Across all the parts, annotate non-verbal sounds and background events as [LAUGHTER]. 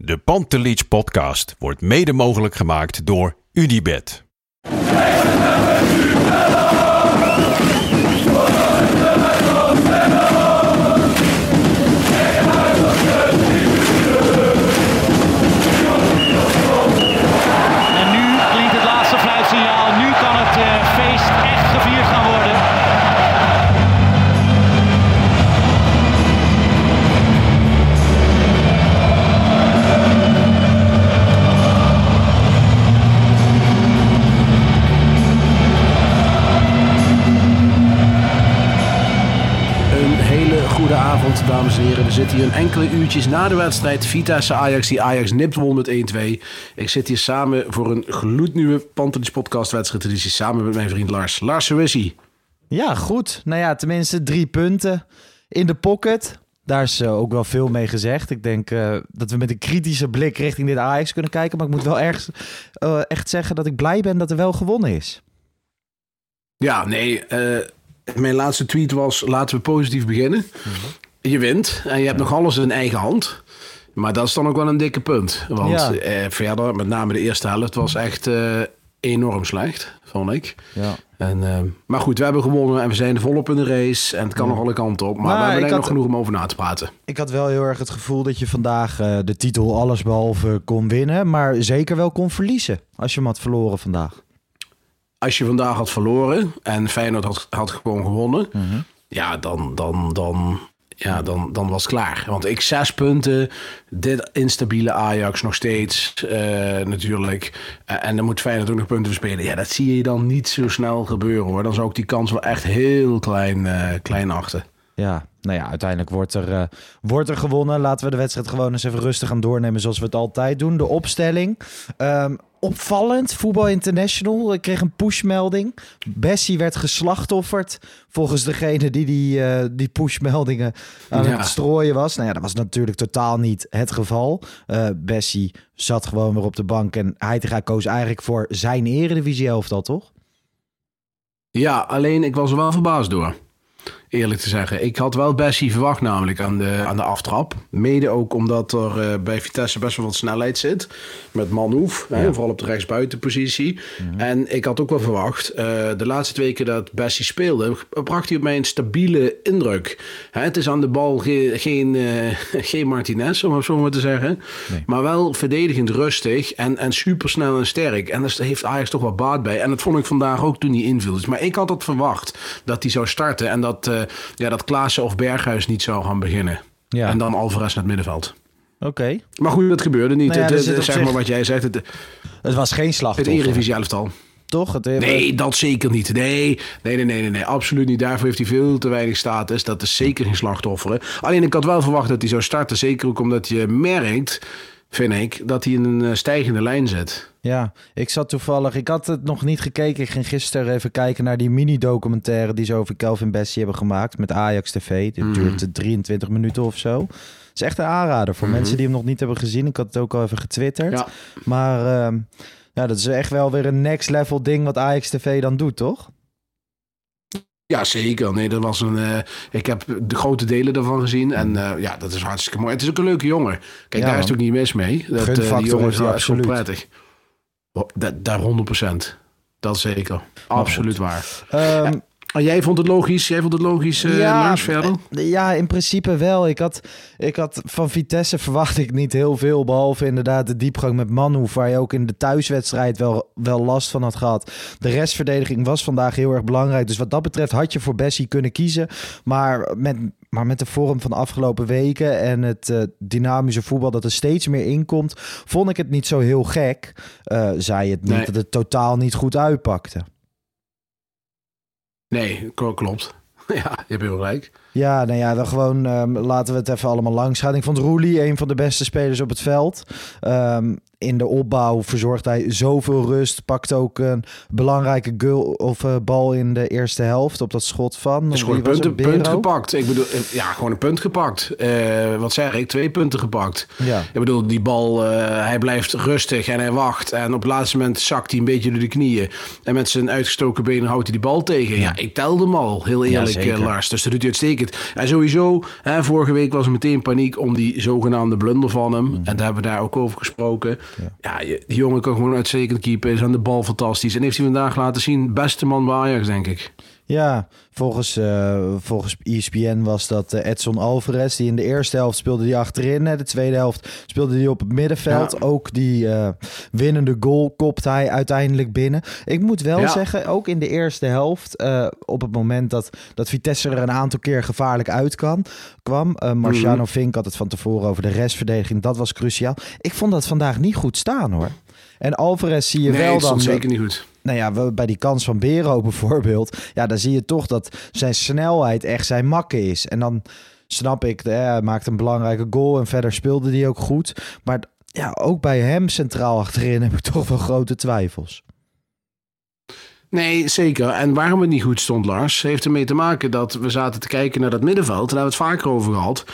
De Pantelich podcast wordt mede mogelijk gemaakt door Unibed. Zitten hier een enkele uurtjes na de wedstrijd. Vitesse Ajax, die Ajax nipt won met 1-2. Ik zit hier samen voor een gloednieuwe Pantelis podcast wedstrijd. editie samen met mijn vriend Lars. Lars, hoe is hij? Ja, goed. Nou ja, tenminste drie punten in de pocket. Daar is eh, ook wel veel mee gezegd. Ik denk eh, dat we met een kritische blik richting dit Ajax kunnen kijken. Maar ik moet wel erg, eh, echt zeggen dat ik blij ben dat er wel gewonnen is. Ja, nee. mijn laatste tweet was: laten we positief beginnen. Je wint en je hebt nog alles in eigen hand. Maar dat is dan ook wel een dikke punt. Want Ja. eh, verder, met name de eerste helft, was echt eh, enorm slecht, vond ik. Ja. En, eh, maar goed, we hebben gewonnen en we zijn volop in de race. En het kan nog alle kanten op. Maar, we hebben denk ik nog genoeg om over na te praten. Ik had wel heel erg het gevoel dat je vandaag eh, de titel allesbehalve kon winnen. Maar zeker wel kon verliezen als je hem had verloren vandaag. Als je vandaag had verloren en Feyenoord had, had gewoon gewonnen... Ja, dan, dan, dan, ja dan, dan was het klaar. Want ik zes punten, dit instabiele Ajax nog steeds eh, natuurlijk. Eh, en dan moet Feyenoord ook nog punten verspelen. Ja, dat zie je dan niet zo snel gebeuren hoor. Dan zou ik die kans wel echt heel klein, eh, klein achten. Ja, nou ja, uiteindelijk wordt er, wordt er gewonnen. Laten we de wedstrijd gewoon eens even rustig gaan doornemen zoals we het altijd doen. De opstelling. Ehm, opvallend, Voetbal International. Ik kreeg een pushmelding. Bessie werd geslachtofferd volgens degene die die, eh, die pushmeldingen aan Ja. het strooien was. Nou ja, dat was natuurlijk totaal niet het geval. Eh Bessie zat gewoon weer op de bank en Heitinga koos eigenlijk voor zijn eredivisie elftal, toch? Ja, alleen ik was er wel verbaasd door. Eerlijk te zeggen. Ik had wel Bessie verwacht namelijk aan de, aan de aftrap. Mede ook omdat er eh, bij Vitesse best wel wat snelheid zit. Met Manhoef, hè, vooral op de rechtsbuitenpositie. En ik had ook wel verwacht, eh, de laatste twee keer dat Bessie speelde... bracht hij op mij een stabiele indruk. Hè, het is aan de bal ge- geen, eh, [LAUGHS] geen Martinez, om het zo maar te zeggen. Maar wel verdedigend rustig en, en supersnel en sterk. En daar heeft Ajax toch wel baat bij. En dat vond ik vandaag ook toen hij inviel. Dus, maar ik had het verwacht dat hij zou starten... en dat, ja, dat Klaassen of Berghuis niet zou gaan beginnen. Ja. En dan Alvarez naar het middenveld. Oké. Maar goed, dat gebeurde niet. Nou ja, het, het- op zeg zich- maar wat jij zegt, het, Het was geen het slachtoffer. Eredivisie elftal. Toch? Het, Nee, dat zeker niet. Nee, nee, nee, nee, nee, nee, absoluut niet. Daarvoor heeft hij veel te weinig status. Dat is zeker geen slachtoffer. Alleen ik had wel verwacht dat hij zou starten. Zeker ook omdat je merkt, vind ik, dat hij in een eh, stijgende lijn zit. Ja, ik zat toevallig. Ik had het nog niet gekeken. Ik ging gisteren even kijken naar die mini-documentaire die ze over Kelvin Bessie hebben gemaakt met Ajax TV. Dit duurt 23 minuten of zo. Het is echt een aanrader voor mensen die hem nog niet hebben gezien. Ik had het ook al even getwitterd. Ja. Maar ehm, ja, dat is echt wel weer een next level ding wat Ajax TV dan doet, toch? Ja, zeker. Nee, dat was een. eh, ik heb de grote delen daarvan gezien. En eh, ja, dat is hartstikke mooi. Het is ook een leuke jongen. Kijk, Ja, daar is het ook niet mis mee. Dat, eh, Gunfactor die jongen is gewoon absoluut. prettig. Dat, daar 100%. Dat zeker. Absoluut waar. Ehm, En jij vond het logisch? Jij vond het logisch, eh Lars, verder? eh, Ja, in principe wel. Ik had, ik had van Vitesse verwacht ik niet heel veel. Behalve inderdaad de diepgang met Manu. Waar je ook in de thuiswedstrijd wel, wel last van had gehad. De restverdediging was vandaag heel erg belangrijk. Dus wat dat betreft had je voor Bessie kunnen kiezen. Maar met, maar met de vorm van de afgelopen weken. En het eh, dynamische voetbal dat er steeds meer inkomt. Vond ik het niet zo heel gek. eh zei het niet Nee. dat het totaal niet goed uitpakte. Nee, kl- klopt. [LAUGHS] Ja, je hebt heel gelijk. Ja, nou ja, dan gewoon ehm, laten we het even allemaal langs gaan. Ik vond Roelie een van de beste spelers op het veld. Ehm, in de opbouw verzorgt hij zoveel rust. Pakt ook een belangrijke goal of uh, bal in de eerste helft op dat schot van. Is gewoon een punt, punt, gepakt. Ik bedoel, ja, gewoon een punt gepakt. Uh, wat zeg ik? Twee punten gepakt. Ja. Ik bedoel, die bal, uh, hij blijft rustig en hij wacht. En op het laatste moment zakt hij een beetje door de knieën. En met zijn uitgestoken benen houdt hij die bal tegen. Ja, ik telde hem al, heel eerlijk, ja, Lars. Dus dat doet hij uitstekend. En sowieso, hè, vorige week was er meteen paniek om die zogenaamde blunder van hem. Mm. En daar hebben we daar ook over gesproken. Ja, die jongen kan gewoon uitstekend keeper. Is aan de bal fantastisch. En heeft hij vandaag laten zien, beste man bij denk ik. Ja, volgens, uh, volgens ESPN was dat uh, Edson Alvarez. Die in de eerste helft speelde die achterin. De tweede helft speelde hij op het middenveld. Ja. Ook die uh, winnende goal kopt hij uiteindelijk binnen. Ik moet wel ja. zeggen, ook in de eerste helft... op het moment dat, dat Vitesse er een aantal keer gevaarlijk uit kan, kwam... Marciano mm -hmm. Vink had het van tevoren over de restverdediging. Dat was cruciaal. Ik vond dat vandaag niet goed staan, hoor. En Alvarez zie je nee, wel dan... zeker niet goed nou ja, bij die kans van Bero [LAUGHS] bijvoorbeeld. Ja, dan zie je toch dat zijn snelheid echt zijn makke is. En dan snap ik, hij maakt een belangrijke goal en verder speelde hij ook goed. Maar ja, ook bij hem centraal achterin [LAUGHS] heb ik toch wel grote twijfels. Nee, zeker. En waarom het niet goed stond, Lars, heeft ermee te maken dat we zaten te kijken naar dat middenveld. En daar hebben we het vaker over gehad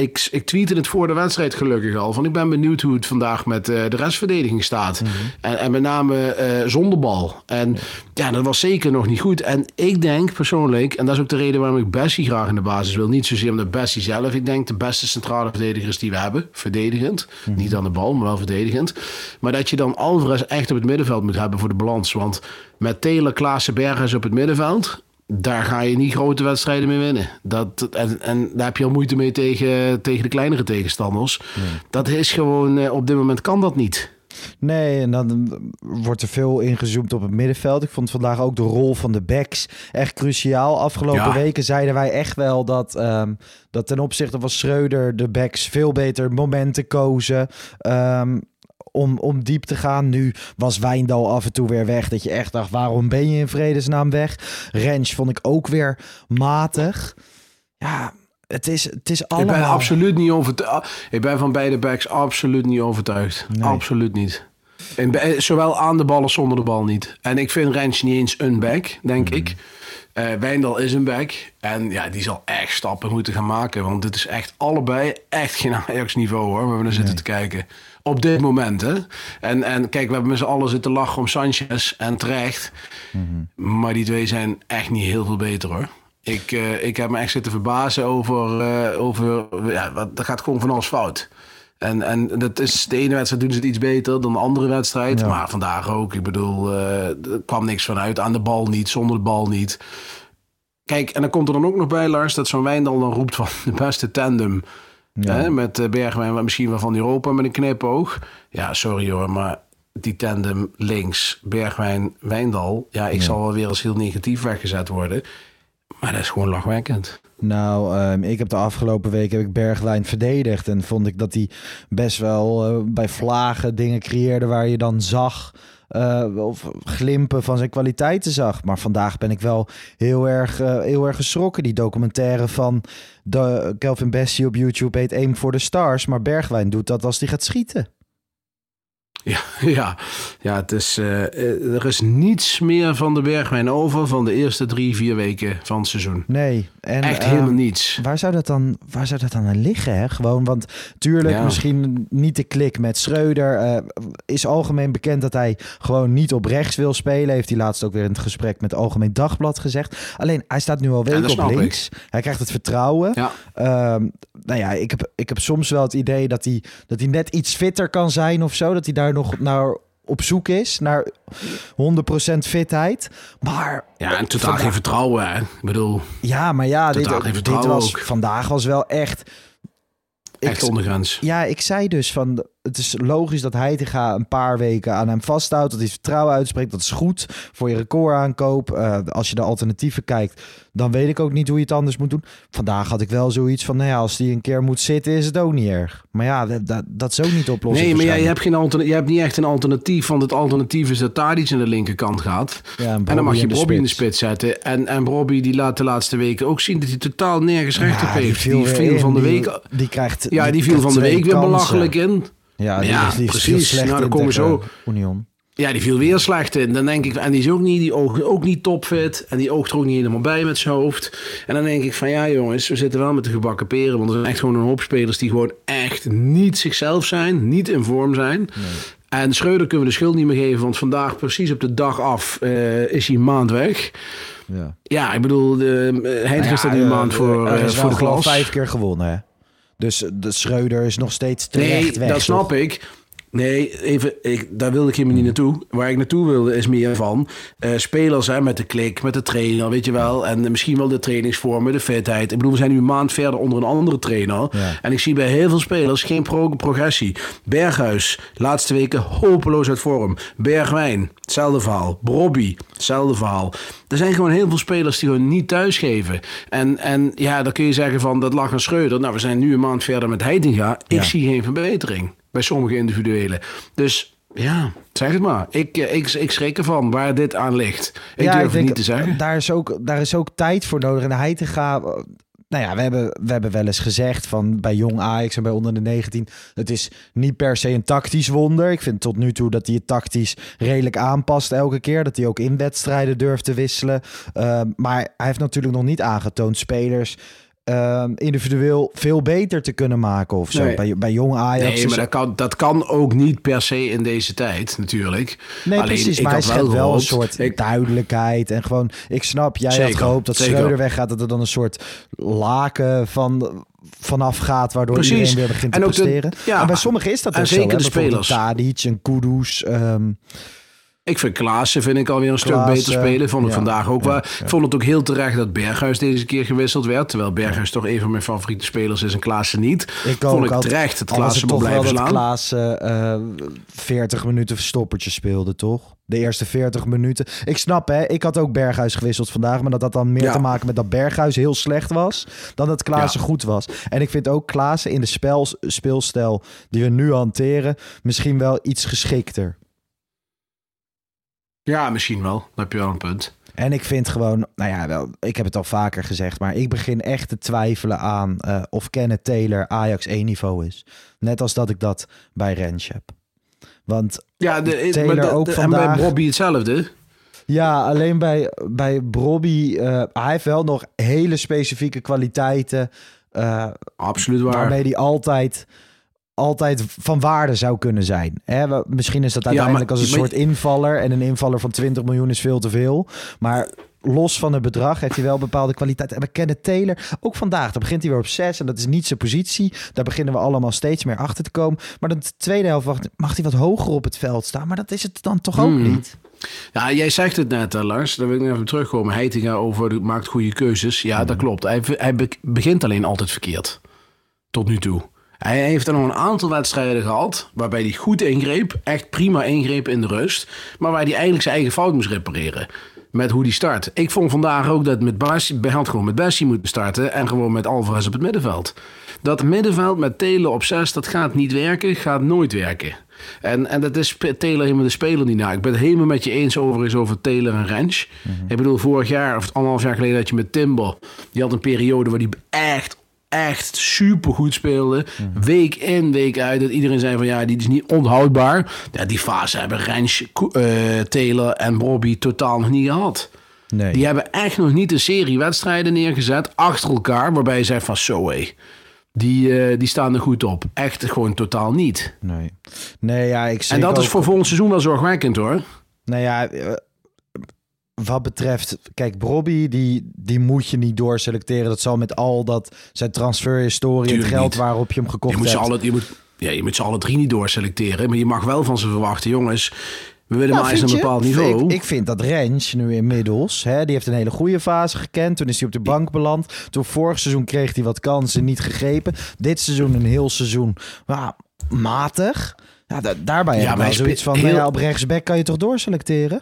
ik, ik tweette het voor de wedstrijd gelukkig al. Van ik ben benieuwd hoe het vandaag met uh, de restverdediging staat. Mm -hmm. en, en, met name uh, zonder bal. En ja, dat was zeker nog niet goed. En ik denk persoonlijk, en dat is ook de reden waarom ik Bessie graag in de basis wil. Niet zozeer om de Bessie zelf. Ik denk de beste centrale verdedigers die we hebben. Verdedigend. Mm -hmm. Niet aan de bal, maar wel verdedigend. Maar dat je dan Alvarez echt op het middenveld moet hebben voor de balans. Want met Taylor, Klaassen, Bergers op het middenveld daar ga je niet grote wedstrijden mee winnen. Dat, en, en daar heb je al moeite mee tegen, tegen de kleinere tegenstanders. Nee. Dat is gewoon, eh, op dit moment kan dat niet. Nee, en dan wordt er veel ingezoomd op het middenveld. Ik vond vandaag ook de rol van de backs echt cruciaal. Afgelopen ja. weken zeiden wij echt wel dat, um, dat ten opzichte van Schreuder de backs veel beter momenten kozen. Um, om, om diep te gaan. Nu was Wijndal af en toe weer weg. Dat je echt dacht, waarom ben je in vredesnaam weg? Rens vond ik ook weer matig. Ja, het is, het is allemaal... Ik ben absoluut niet overtuigd. Ik ben van beide backs absoluut niet overtuigd. Nee. Absoluut niet. En, zowel aan de bal als zonder de bal niet. En ik vind Rens niet eens een back, denk mm. ik. Uh, Wijndal is een back. En ja, die zal echt stappen moeten gaan maken. Want dit is echt allebei echt geen [LAUGHS] Ajax-niveau hoor. Waar we naar zitten te kijken. Op dit moment, hè. En, en kijk, we hebben met z'n allen zitten lachen om Sanchez en terecht. Mm -hmm. Maar die twee zijn echt niet heel veel beter, hoor. Ik, uh, ik heb me echt zitten verbazen over... Uh, over ja, wat, dat gaat gewoon van alles fout. En, en dat is, de ene wedstrijd doen ze het iets beter dan de andere wedstrijd. Ja. Maar vandaag ook. Ik bedoel, uh, er kwam niks vanuit. Aan de bal niet, zonder de bal niet. Kijk, en dan komt er dan ook nog bij, Lars, dat zo'n Wijndal dan roept van [LAUGHS] de beste tandem... Ja. Hè, met uh, Bergwijn, misschien wel van Europa met een knipoog. Ja, sorry hoor, maar die tandem links, Bergwijn, Wijndal. Ja, ik ja. zal wel weer als heel negatief weggezet worden. Maar dat is gewoon lachwekkend. Nou, um, ik heb de afgelopen week heb ik Bergwijn verdedigd. En vond ik dat hij best wel uh, bij vlagen dingen creëerde waar je dan zag uh, of glimpen van zijn kwaliteiten zag. Maar vandaag ben ik wel heel erg, uh, heel erg geschrokken. Die documentaire van de Kelvin Bessie op YouTube heet Aim for the Stars. Maar Bergwijn doet dat als hij gaat schieten. Ja, [LAUGHS] ja, ja het is, uh, er is niets meer van de Bergwijn over van de eerste drie, vier weken van het seizoen. Nee. En, Echt helemaal uh, niets. Waar zou dat dan, waar zou dat dan aan liggen? Hè? Gewoon, want tuurlijk, ja. misschien niet de klik met Schreuder. Uh, is algemeen bekend dat hij gewoon niet op rechts wil spelen. Heeft hij laatst ook weer in het gesprek met het Algemeen Dagblad gezegd. Alleen, hij staat nu al weken op links. Ik. Hij krijgt het vertrouwen. Ja. nou ja, ik heb, ik heb soms wel het idee dat hij, dat hij net iets fitter kan zijn of zo. Dat hij daar nog naar op zoek is naar 100% fitheid. Maar ja, en totaal vandaag... geen vertrouwen. Hè? Ik bedoel, ja, maar ja, dit, dit was ook. vandaag was wel echt. Echt ondergrens. Ja, ik zei dus van het is logisch dat Heitinga een paar weken aan hem vasthoudt. Dat hij vertrouwen uitspreekt. Dat is goed voor je recordaankoop. Uh, als je de alternatieven kijkt, dan weet ik ook niet hoe je het anders moet doen. Vandaag had ik wel zoiets van, nou ja, als die een keer moet zitten, is het ook niet erg. Maar ja, dat, dat, dat is ook niet oplossen. Nee, maar jij hebt, geen je hebt niet echt een alternatief. Want het alternatief is dat Tadic aan de linkerkant gaat. Ja, en, en, dan mag je Bobby in de spits zetten. En, en Bobby die laat de laatste weken ook zien dat hij totaal nergens recht op heeft. Die viel van de week... Die krijgt... Ja, die viel van de week weer belachelijk in. Ja, die, Ja, die is precies. Nou, dan komen zo- Union. Ja, die viel weer slecht in. Dan denk ik, en die is ook niet, die oog ook niet topfit. En die oogt er ook niet helemaal bij met zijn hoofd. En dan denk ik van ja jongens, we zitten wel met de gebakken peren. Want er zijn echt gewoon een hoop spelers die gewoon echt niet zichzelf zijn. Niet in vorm zijn. En Schreuder kunnen we de schuld niet meer geven. Want vandaag, precies op de dag af, eh, is hij een maand weg. Ja. Ja, ik bedoel, uh, Heitinga staat nu een eh, maand voor, er eh, voor de klas. vijf keer gewonnen, hè? Dus de Schreuder is nog steeds terecht Nee, weg. dat snap toch? ik. Nee, even, ik, daar wilde ik helemaal niet naartoe. Waar ik naartoe wilde is meer van eh, spelers hè, met de klik, met de trainer, weet je wel. En misschien wel de trainingsvormen, de fitheid. Ik bedoel, we zijn nu een maand verder onder een andere trainer. Ja. En ik zie bij heel veel spelers geen pro- progressie. Berghuis, laatste weken hopeloos uit vorm. Bergwijn, hetzelfde verhaal. Brobby, hetzelfde verhaal. Er zijn gewoon heel veel spelers die gewoon niet thuisgeven. En, en ja, dan kun je zeggen van dat lag aan Schreuder. Nou, we zijn nu een maand verder met Heitinga. Ik Ja. zie geen verbetering bij sommige individuelen. Dus ja, zeg het maar. Ik, eh, ik, ik schrik ervan waar dit aan ligt. Ik ja, durf ik het denk, niet te zeggen. Daar is, ook, daar is ook tijd voor nodig. En hij te gaan. Nou ja, we hebben, we hebben wel eens gezegd van bij jong Ajax en bij onder de 19. Het is niet per se een tactisch wonder. Ik vind tot nu toe dat hij het tactisch redelijk aanpast elke keer. Dat hij ook in wedstrijden durft te wisselen. Uh, maar hij heeft natuurlijk nog niet aangetoond spelers. Uh, individueel veel beter te kunnen maken of zo. Nee. Bij, bij jong Ajax. Nee, maar dat kan, dat kan ook niet per se in deze tijd, natuurlijk. Nee, Alleen, precies. ik Maar hij schept wel een soort ik- duidelijkheid. En gewoon, ik snap, jij had gehoopt dat zeker. Schreuder weggaat. Dat er dan een soort laken van, vanaf gaat. Waardoor Precies. iedereen weer begint te En ook de- presteren. ja, en bij sommigen is dat en ook zeker zo. de spelers. Tadic en Kudus. ehm, Ik vind Klaassen vind ik alweer een stuk beter spelen. Vond ik ja, vandaag ook ja, wel. Ik vond het ook heel terecht dat Berghuis deze keer gewisseld werd. Terwijl Berghuis toch een van mijn favoriete spelers is en Klaassen niet. ik vond ook ik altijd- terecht dat Klaassen het moet blijven dat slaan. Klaassen eh 40 minuten verstoppertje speelde, toch? De eerste 40 minuten. Ik snap, hè. Ik had ook Berghuis gewisseld vandaag. Maar dat had dan meer Ja. te maken met dat Berghuis heel slecht was. Dan dat Klaassen Ja. goed was. En ik vind ook Klaassen in de spel, speelstijl die we nu hanteren... misschien wel iets geschikter. Ja, misschien wel. Dan heb je wel een punt. En ik vind gewoon, nou ja, wel, ik heb het al vaker gezegd, maar ik begin echt te twijfelen aan eh, of Kenneth Taylor Ajax 1 niveau is. Net als dat ik dat bij Rens heb. Want Ja, de, Taylor de- ook vandaag. En bij Bobby hetzelfde. ja, alleen bij, bij Brobby, eh, hij heeft wel nog hele specifieke kwaliteiten. eh, Absoluut waar. waarmee hij altijd, altijd van waarde zou kunnen zijn. Hè, misschien is dat uiteindelijk maar- als een soort invaller. En een invaller van 20 miljoen is veel te veel. Maar los van het bedrag heeft hij wel bepaalde kwaliteiten. En we kennen Taylor ook vandaag. Dan begint hij weer op 6 en dat is niet zijn positie. Daar beginnen we allemaal steeds meer achter te komen. Maar de tweede helft mag hij wat hoger op het veld staan. Maar dat is het dan toch ook Hmm. niet? Ja, jij zegt het net, hè, Lars. Daar wil ik even terugkomen. Heitinga over maakt goede keuzes. Ja, dat klopt. Hij, hij be- begint alleen altijd verkeerd. Tot nu toe. Hij heeft er nog een aantal wedstrijden gehad waarbij hij goed ingreep. Echt prima ingreep in de rust. Maar waar hij eigenlijk zijn eigen fout moest repareren. Met hoe hij start. Ik vond vandaag ook dat met Bassi, had gewoon met Bessie moeten starten. En gewoon met Alvarez op het middenveld. Dat middenveld met Telen op 6, dat gaat niet werken. Gaat nooit werken. En, en dat is Taylor helemaal de speler niet na. Ik ben het helemaal met je eens overigens over Taylor en Rens. Ik bedoel, vorig jaar of anderhalf jaar geleden had je met Timber. Die had een periode waar die echt, echt super goed speelde. Week in, week uit. Dat iedereen zei van ja, die is niet onhoudbaar. Ja, die fase hebben Rens, eh, Taylor en Bobby totaal nog niet gehad. Nee. Die hebben echt nog niet een serie wedstrijden neergezet achter elkaar. Waarbij je zegt van zo hé. Die, eh, die staan er goed op. Echt gewoon totaal niet. Nee. Nee, ja, ik En schrik dat is voor volgend seizoen wel zorgwekkend hoor. Nou ja, wat betreft, kijk, Bobby, die, die moet je niet doorselecteren. Dat zal met al dat zijn transferhistorie, het geld niet. waarop je hem gekocht Je moet, ze hebt. alle, je, moet, ja, je moet ze alle drie niet doorselecteren. Maar je mag wel van ze verwachten, jongens. We willen Nou, maar eens een je? bepaald niveau. Ik, ik vind dat Rens nu inmiddels, hè, die heeft een hele goede fase gekend. Toen is hij op de bank beland. Toen vorig seizoen kreeg hij wat kansen, niet gegrepen. Dit seizoen een heel seizoen matig. Ja, da- daarbij Ja, heb ik maar wel hij zoiets van, nou heel- ja, op rechtsback kan je toch doorselecteren?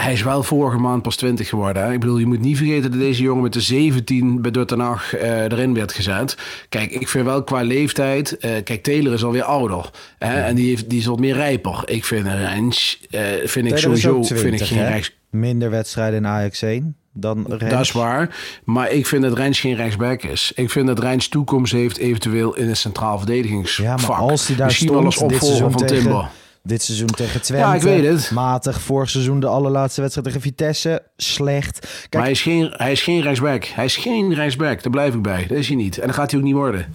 Hij is wel vorige maand pas 20 geworden. Hè? Ik bedoel, je moet niet vergeten dat deze jongen met de 17 bij Duttenach eh erin werd gezet. Kijk, ik vind wel qua leeftijd... eh, kijk, Taylor is alweer ouder. Hè? En die, heeft, die is wat meer rijper. Ik vind Rens, eh vind ik Taylor sowieso vind 20, ik geen rechts... Minder wedstrijden in Ajax 1. dan Rens. Dat is waar. Maar ik vind dat Rens geen rechtsback is. Ik vind dat Rens toekomst heeft eventueel in een centraal verdedigingsvak. Ja, maar als hij daar Misschien stond wel als opvolger van tegen- Timber. Dit seizoen tegen Twente. Ja, ik weet het. Matig. Vorig seizoen de allerlaatste wedstrijd tegen Vitesse. Slecht. Maar hij is, geen, hij is geen rechtsback. Hij is geen rechtsback. Daar blijf ik bij. Dat is hij niet. En dat gaat hij ook niet worden.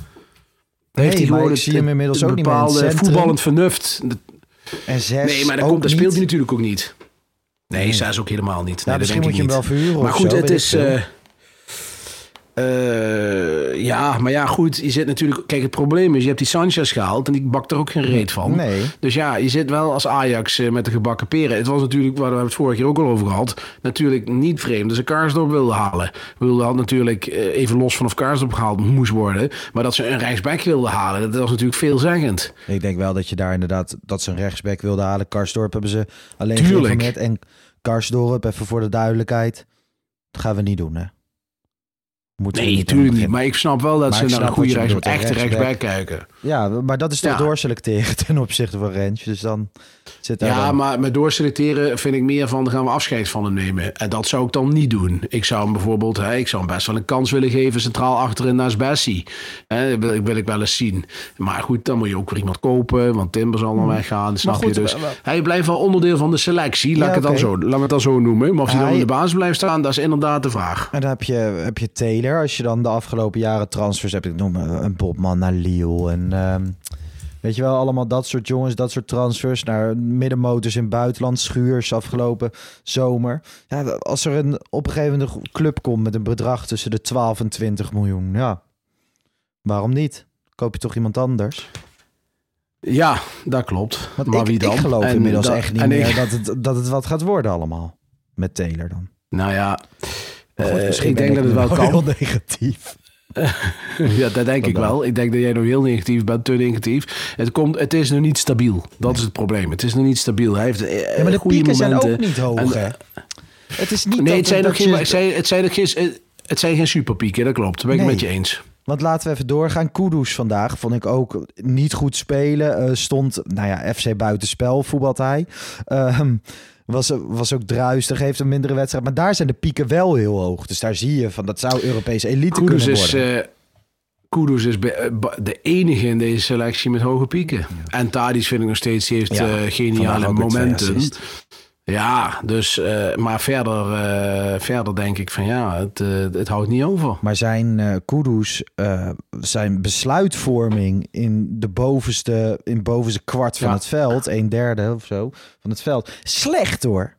Nee, heeft hij maar gewoon ik zie hem inmiddels ook niet meer bepaalde voetballend vernuft. en zes Nee, maar komt, daar speelt hij natuurlijk ook niet. Nee, zes ook helemaal niet. Nee, dat misschien denk moet je hem ik wel niet. verhuren Maar goed, zo, het is... eh, ja, maar ja, goed. Je zit natuurlijk... Kijk, het probleem is, je hebt die Sanchez gehaald... en die bakt er ook geen reet van. Nee. Dus ja, je zit wel als Ajax eh, met de gebakken peren. Het was natuurlijk, waar we het vorige keer ook al over gehad... natuurlijk niet vreemd dat ze Karsdorp wilden halen. Wilden had natuurlijk eh, even los van of Karsdorp gehaald moest worden... maar dat ze een rechtsback wilden halen, dat was natuurlijk veelzeggend. Ik denk wel dat je daar inderdaad... dat ze een rechtsback wilde halen. Karsdorp hebben ze alleen Tuurlijk. geïnformeerd. En Karsdorp, even voor de duidelijkheid... dat gaan we niet doen, hè? Moeten Nee, natuurlijk niet. Maar ik snap wel dat Maar ze naar een goede rechts, echte rechtsback kijken. Ja, maar dat is toch Ja. doorselecteren [LAUGHS] ten opzichte van Rens. Dus dan zit daar Ja, dan- maar met doorselecteren vind ik meer van, dan gaan we afscheid van hem nemen. En dat zou ik dan niet doen. Ik zou hem bijvoorbeeld, hè, ik zou hem best wel een kans willen geven centraal achterin naast Bessie. Hè, dat wil, ik- wil ik wel eens zien. Maar goed, dan moet je ook weer iemand kopen, want Timber zal dan weggaan. Snap Hmm. goed, je dus? Hij blijft wel onderdeel van de selectie, laat, Ja, ik het dan zo, laat me het dan zo noemen. Maar of hij dan in de basis blijft staan, dat is inderdaad de vraag. En dan heb je, heb je Taylor. Als je dan de afgelopen jaren transfers hebt. Ik noem een Bobman naar Lille. En ehm, weet je wel, allemaal dat soort jongens. Dat soort transfers naar middenmotors in buitenland. Schuurs afgelopen zomer. Ja, als er een op een gegeven moment een club komt met een bedrag tussen de 12 en 20 miljoen. Ja, waarom niet? Koop je toch iemand anders? Ja, dat klopt. Want maar ik, wie dan? ik geloof En inmiddels dat- echt niet ik- meer dat, het, dat het wat gaat worden allemaal. Met Taylor dan. Nou ja, goed, eh, misschien ik denk dat het wel kan. Heel [LAUGHS] negatief. [LAUGHS] Ja, dat denk ik wel. Ik denk dat jij nog heel negatief bent, te negatief. Het, komt, het is nog niet stabiel. Dat is het probleem. Het is nog niet stabiel. Hij heeft eh, Ja, maar de goede pieken zijn momenten. ook niet hoog, En-? Het is niet Nee, het zijn, ook geen, het, zijn, het, zijn geen, het zijn geen superpieken, dat klopt. Dat ben ik Nee. met je eens. Want laten we even doorgaan. Kudus vandaag vond ik ook niet goed spelen. Eh, stond, nou ja, FC buitenspel voetbalt hij. Ehm, was, was ook druistig, heeft een mindere wedstrijd. Maar daar zijn de pieken wel heel hoog. Dus daar zie je van, dat zou Europese elite kunnen is, worden. eh, Kudus is be- eh, ba- de enige in deze selectie met hoge pieken. En Tadic vind ik nog steeds, die heeft Ja, eh, geniale momenten. Ja, dus, eh, maar verder, eh, verder denk ik van ja, het, eh, het houdt niet over. Maar zijn eh, zijn besluitvorming in de bovenste, in bovenste kwart van Ja. het veld, een derde of zo van het veld, slecht hoor.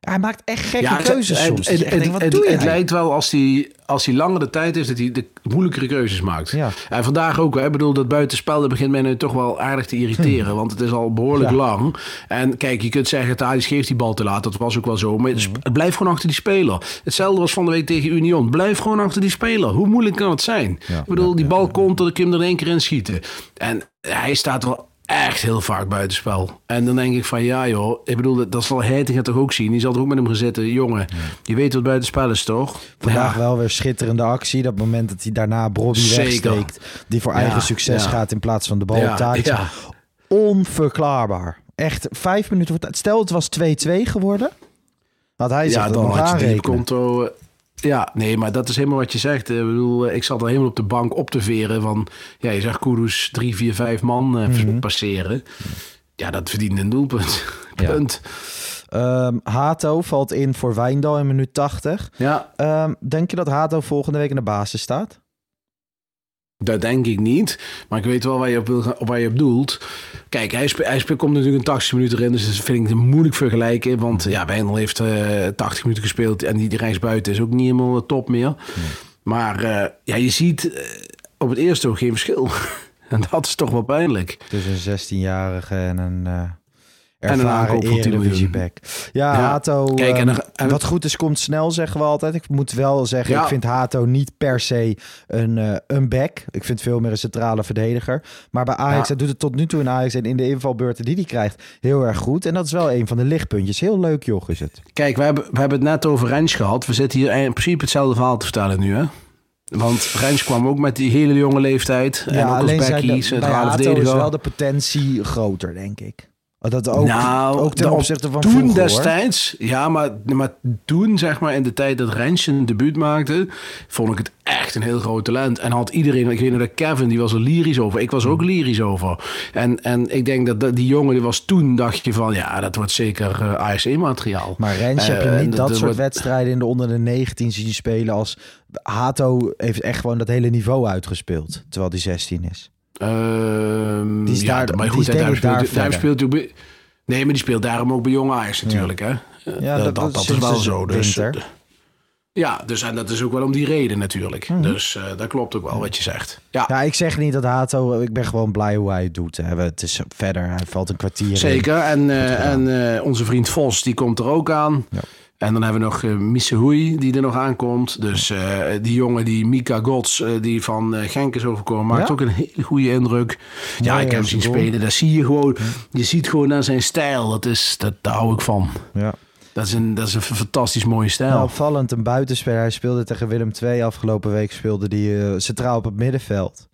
Hij maakt echt gekke Ja, keuzes het, soms. Het, denkt, jij? lijkt wel als hij, als hij langer de tijd heeft, dat hij de moeilijkere keuzes maakt. Ja. En vandaag ook. hè. Ik bedoel, dat buitenspel dat begint mij nu toch wel aardig te irriteren. Want het is al behoorlijk Ja. lang. En kijk, je kunt zeggen, Thadis geeft die bal te laat. Dat was ook wel zo. Maar het, is- het blijft gewoon achter die speler. Hetzelfde was van de week tegen Union. Blijf gewoon achter die speler. Hoe moeilijk kan het zijn? Ja, ik bedoel, ja, die ja, bal komt, dat ik hem er één keer in schieten. En hij staat wel echt heel vaak buitenspel. En dan denk ik van ja joh, ik bedoel, dat- zal Heitinga toch ook zien. Die zal er ook met hem gaan zitten. Jongen, je weet wat buitenspel is toch? Vandaag Ja. wel weer schitterende actie. Dat moment dat hij daarna Zeker. wegsteekt. Die voor Ja, eigen succes gaat in plaats van de bal Ja, op. Onverklaarbaar. Echt vijf minuten voor. Stel het was 2-2 geworden. Had hij zich ja, dan had je die konto. Eh, Ja, nee, maar dat is helemaal wat je zegt. Ik bedoel, eh, ik zat er helemaal op de bank op te veren van... Ja, je zegt Kudus drie, vier, vijf man eh, Mhm. passeren. Ja, dat verdient een doelpunt. [LAUGHS] Ja. Punt. Ehm, Hato valt in voor Wijndal in minuut 80. Ja, Ehm, denk je dat Hato volgende week in de basis staat? Dat denk ik niet. Maar ik weet wel waar je op, wil, waar je op doelt. Kijk, spe- komt natuurlijk een 80 minuten erin. Dus dat vind ik moeilijk vergelijken. Want ja, Wijndal heeft eh 80 minuten gespeeld. En die, die rechtsbuiten is ook niet helemaal de top meer. Maar eh, ja, je ziet eh, op het eerste oog geen verschil. [LAUGHS] en dat is toch wel pijnlijk. Tussen een 16-jarige en een uh, een ervaren van 10 eredivisieback. Ja, Ja, Hato, kijk, en dan- en- wat goed is komt snel, zeggen we altijd. Ik moet wel zeggen, Ja. ik vind Hato niet per se een, eh, een back. Ik vind veel meer een centrale verdediger. Maar bij Ajax, Ja. hij doet het tot nu toe in Ajax en in de invalbeurten die hij krijgt heel erg goed. En dat is wel een van de lichtpuntjes. Heel leuk joch is het. Kijk, we hebben, we hebben het net over Rens gehad. We zitten hier in principe hetzelfde verhaal te vertellen nu, hè? Want Rens kwam ook met die hele jonge leeftijd. en ook als zijn Becky, centrale Hato is verdediger. wel de potentie groter, denk ik. Dat ook, Nou, ook ten de- opzichte van toen vroeger, hoor. destijds, ja, maar, maar toen, zeg maar, in de tijd dat Rens een debuut maakte, vond ik het echt een heel groot talent. En had iedereen, ik weet nog dat Kevin, die was er lyrisch over. Ik was ook lyrisch over. En, en ik denk dat, dat die jongen, die was toen, dacht je van, ja, dat wordt zeker eh ASC-materiaal. Maar Rens heb je Eh, niet dat dat soort wordt- wedstrijden in de onder de 19 zien spelen als Hato heeft echt gewoon dat hele niveau uitgespeeld, terwijl die 16 is. Ehm, Die is ja, daar- maar die goed, is daar speelt, daar Nee, maar die speelt daarom ook bij Jong Ajax natuurlijk, hè? Ja, Eh, dat- dat, dat dat is wel zo. Dus, eh, ja, dus en dat is ook wel om die reden natuurlijk. Dus eh, dat klopt ook wel wat je zegt. Ja, Ja, ik zeg niet dat Hato, ik ben gewoon blij hoe hij het doet. hè. Het is verder, hij valt een kwartier in. zeker. En, gedaan. en eh, onze vriend Vos, die komt er ook aan. Ja. En dan hebben we nog uh, die er nog aankomt. Dus eh, die jongen, die Mika Gods, eh, die van Genk is overkomen, maakt Ja? ook een hele goede indruk. Ja, ik heb hem zien spelen. Daar zie je gewoon, je ziet gewoon aan zijn stijl. Dat is, dat, daar hou ik van. Ja. Dat is een, dat is een fantastisch mooie stijl. Nou, opvallend, een buitenspeler. Hij speelde tegen Willem II afgelopen week, speelde die centraal op het middenveld.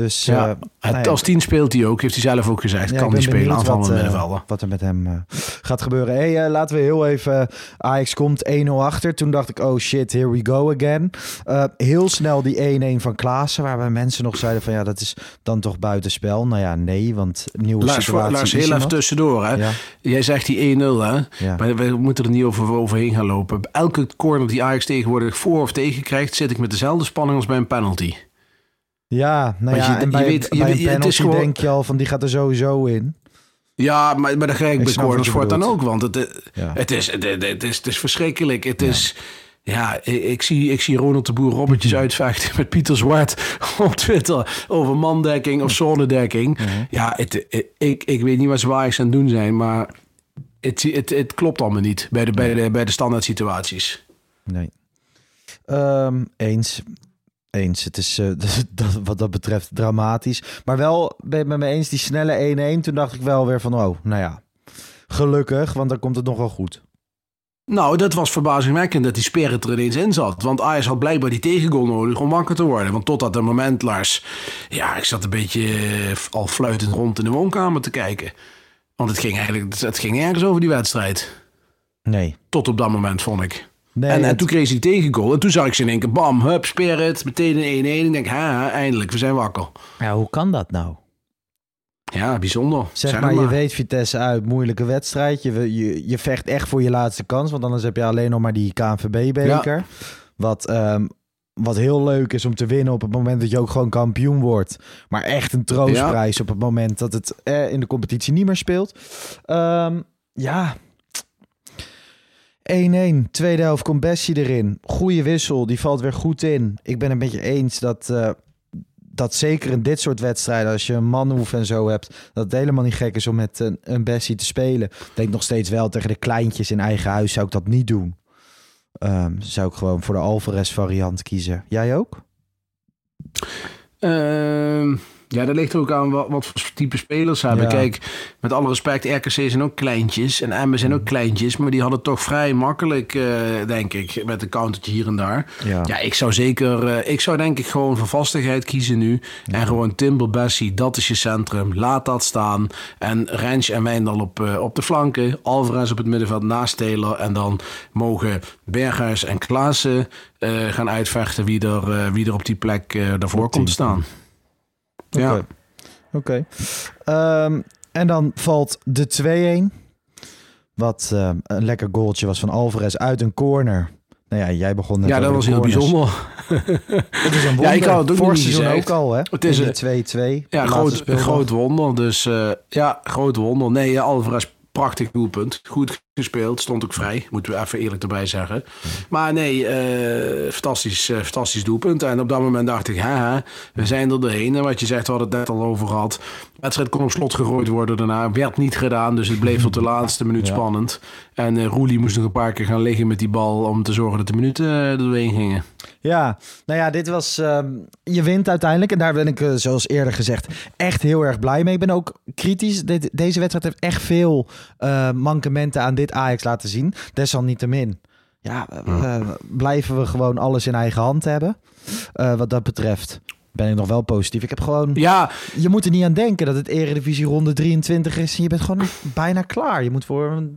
Dus ja, eh, het- nou als tien speelt hij ook, heeft hij zelf ook gezegd. Ja, kan ben spelen, aanvallende eh, middenvelder. wat er met hem eh, gaat gebeuren. Hey, laten we heel even... Ajax komt 1-0 achter. Toen dacht ik, oh shit, here we go again. Heel snel die 1-1 van Klaassen. Waarbij mensen nog zeiden van... Ja, dat is dan toch buitenspel. Nou ja, nee, want nieuwe Lars, situatie. Heel even tussendoor. Hè? Ja, Jij zegt die 1-0, hè? Maar we moeten er niet over, overheen gaan lopen. Elke corner die Ajax tegenwoordig voor of tegen krijgt... zit ik met dezelfde spanning als bij een penalty. Ja, nou ja, je- en je weet- je bij het is gewoon- denk je al van... Die gaat er sowieso in. Ja, maar, maar dat krijg ik Ik bij voor dan ook. Want het, eh, Ja. het, is, het, is, het is verschrikkelijk. Het is... Ja, ik, zie, ik zie Ronald de Boer Robbertjes [LAUGHS] uitvechten met Pieter Zwart [LAUGHS] op Twitter over mandekking of zonnedekking. Ja, het, het- ik, ik weet niet wat ze Ajax aan het doen zijn, maar het, het, het klopt allemaal niet bij de, bij de, bij de standaard situaties. Nee. Ehm, eens. Eens. Het is eh, [LAUGHS] dat, wat dat betreft dramatisch. Maar wel ben je het met me eens, die snelle 1-1. Toen dacht ik wel weer van, oh, nou ja. Gelukkig, want dan komt het nog wel goed. Nou, dat was verbazingwekkend dat die Spirit er ineens in zat. Want Ajax had blijkbaar die tegengoal nodig om wakker te worden. Want tot dat een moment, Lars... Ja, ik zat een beetje eh, al fluitend rond in de woonkamer te kijken. Want het ging eigenlijk het ging nergens over die wedstrijd. Nee. Tot op dat moment, vond ik. Nee en, toen kreeg ze die tegengoal. En toen zag ik ze in één keer, bam, hup, Spirit. Meteen een 1-1. Ik denk, ha, eindelijk, we zijn wakker. ja, hoe kan dat nou? Ja, bijzonder. Zeg maar, je weet Vitesse uit, moeilijke wedstrijd. Je, je, je vecht echt voor je laatste kans. Want anders heb je alleen nog maar die KNVB-beker. Wat, ehm, wat heel leuk is om te winnen op het moment dat je ook gewoon kampioen wordt. Maar echt een troostprijs op het moment dat het eh, in de competitie niet meer speelt. Ehm, ja. 1-1. Tweede helft komt Bessie erin. Goeie wissel. Die valt weer goed in. Ik ben het met je eens dat... eh, dat zeker in dit soort wedstrijden, als je een manhoef en zo hebt, dat het helemaal niet gek is om met een, een Bessie te spelen. Ik denk nog steeds wel tegen de kleintjes in eigen huis zou ik dat niet doen. Ehm, zou ik gewoon voor de Alvarez variant kiezen. Jij ook? Ehm, ja, dat ligt ook aan wat, wat voor type spelers hebben. Ja. Kijk, met alle respect, RKC zijn ook kleintjes. En Emmen zijn ook kleintjes. Maar die hadden toch vrij makkelijk, eh, denk ik. Met een countertje hier en daar. Ja. Ja, ik zou zeker... eh, ik zou denk ik gewoon voor vastigheid kiezen nu. En gewoon Timber, Bessie, dat is je centrum. Laat dat staan. En Rens en Wijndal op, eh, op de flanken. Alvarez op het middenveld naast Taylor. En dan mogen Berghuis en Klaassen gaan uitvechten... wie er, wie er op die plek daarvoor komt te staan. Ja. Oké. Oké. Ehm, en dan valt de 2-1. Wat eh, een lekker goaltje was van Alvarez uit een corner. Nou ja, jij begon net Ja, dat was heel bijzonder. [LAUGHS] Het is een wonder. Ja, ik had het ook niet ook al, hè? Het is een- de 2-2. Ja, groot, wonder. Dus eh, ja, groot wonder. Nee, Alvarez, prachtig doelpunt. Goed gespeeld. Stond ook vrij. Moeten we even eerlijk erbij zeggen. Maar nee, eh, fantastisch, eh, fantastisch doelpunt. En op dat moment dacht ik, haha, we zijn er doorheen. En wat je zegt, we hadden het net al over gehad. De wedstrijd kon op slot gegooid worden daarna. Werd niet gedaan, dus het bleef tot de [LAUGHS] laatste minuut Ja. spannend. En eh Roelie moest nog een paar keer gaan liggen met die bal... om te zorgen dat de minuten er doorheen gingen. Ja, nou ja, dit was. ehm, je wint uiteindelijk. En daar ben ik, zoals eerder gezegd, echt heel erg blij mee. Ik ben ook kritisch. Deze wedstrijd heeft echt veel mankementen aan dit Ajax laten zien. Desalniettemin. Ja, blijven we gewoon alles in eigen hand hebben. eh, wat dat betreft. ben ik nog wel positief. Ik heb gewoon... Ja, Je moet er niet aan denken dat het Eredivisie ronde 23 is. En je bent gewoon bijna klaar. Je moet voor een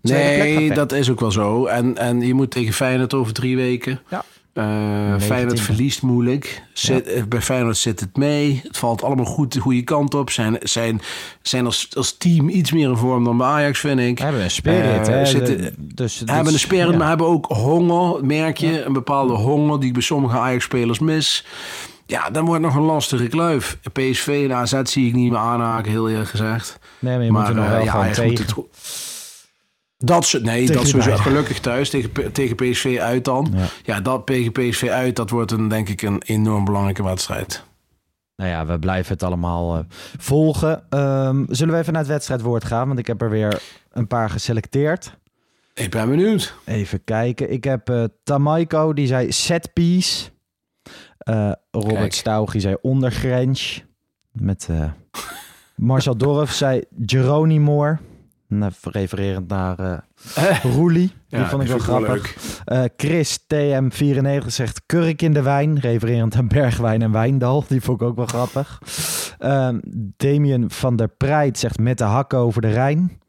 nee, dat is ook wel zo. En, en je moet tegen Feyenoord over drie weken. Ja. 19e. Feyenoord verliest moeilijk. Zit, Bij Feyenoord zit het mee. Het valt allemaal goed de goede kant op. Zijn, zijn, zijn als, als team iets meer in vorm dan bij Ajax, vind ik. We hebben een spirit, Eh, hè. zitten- De- dus, hebben een spirit, ja. maar hebben ook honger, merk je. Een bepaalde honger die ik bij sommige Ajax-spelers mis. Ja, dan wordt nog een lastige kluif. PSV en AZ zie ik niet meer aanhaken, heel eerlijk gezegd. Nee, maar je moet er nog eh, wel ja, gewoon Ajax moet tegen. Dat soort, nee, Tegen dat sowieso gelukkig thuis tegen, tegen PSV uit dan. Ja. Ja. dat tegen PSV uit, dat wordt een, denk ik een enorm belangrijke wedstrijd. Nou ja, we blijven het allemaal eh, volgen. Ehm, zullen we even naar het wedstrijdwoord gaan? Want ik heb er weer een paar geselecteerd. Ik ben benieuwd. Even kijken. Ik heb eh Tamaiko, die zei set piece. Eh, Robert Kijk. Stauch, die zei ondergrens. Met Marcel Dorf zei Geronimoor. Refererend naar eh Roelie. Die Ja, vond ik wel grappig. Eh, Chris TM94 zegt kurk in de wijn. Refererend aan Bergwijn en Wijndal. Die vond ik ook wel grappig. Ehm Damien van der Preit zegt met de hakken over de Rijn.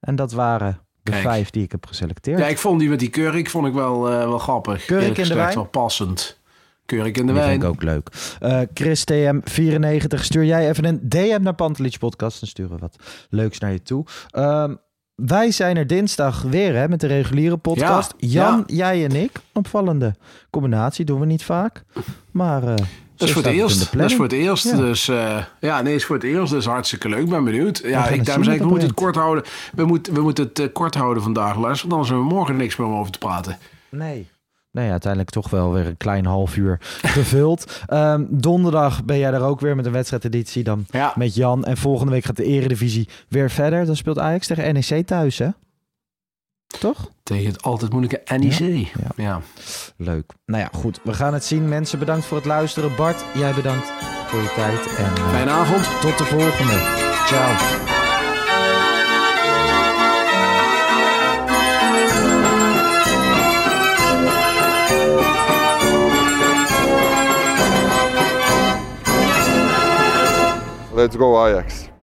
En dat waren de Kijk. vijf die ik heb geselecteerd. Ja, ik vond die met die Kurk vond ik wel, wel grappig. Kurk in de wijn? wel passend. Kurk in de wijn. vind ik ook leuk. Eh Chris TM94, stuur jij even een DM naar Pantelich Podcast. Dan sturen we wat leuks naar je toe. Ehm, wij zijn er dinsdag weer hè, met de reguliere podcast. Ja, Jan, ja. jij en ik. Opvallende combinatie, doen we niet vaak. Maar eh, Dat is voor het eerst. Dat is voor het eerst. Ja. Dus eh, ja, nee, is voor het eerst. Dus hartstikke leuk. Ben benieuwd. Ja, ik daarom ik, wat we moeten het kort houden. We moeten, we moeten het kort houden vandaag, luister. Want anders hebben we morgen niks meer om over te praten. Nee. Nee, uiteindelijk toch wel weer een klein half uur gevuld. [LAUGHS] Ehm, donderdag ben jij er ook weer met een wedstrijdeditie dan Ja. met Jan. En volgende week gaat de eredivisie weer verder. Dan speelt Ajax tegen NEC thuis, hè? Toch? Tegen het altijd moeilijke NEC. Ja. Ja. Leuk. Nou ja, goed. We gaan het zien. Mensen, bedankt voor het luisteren. Bart, jij bedankt voor je tijd. En eh, Fijne avond. tot de volgende. Ciao. Let's go Ajax.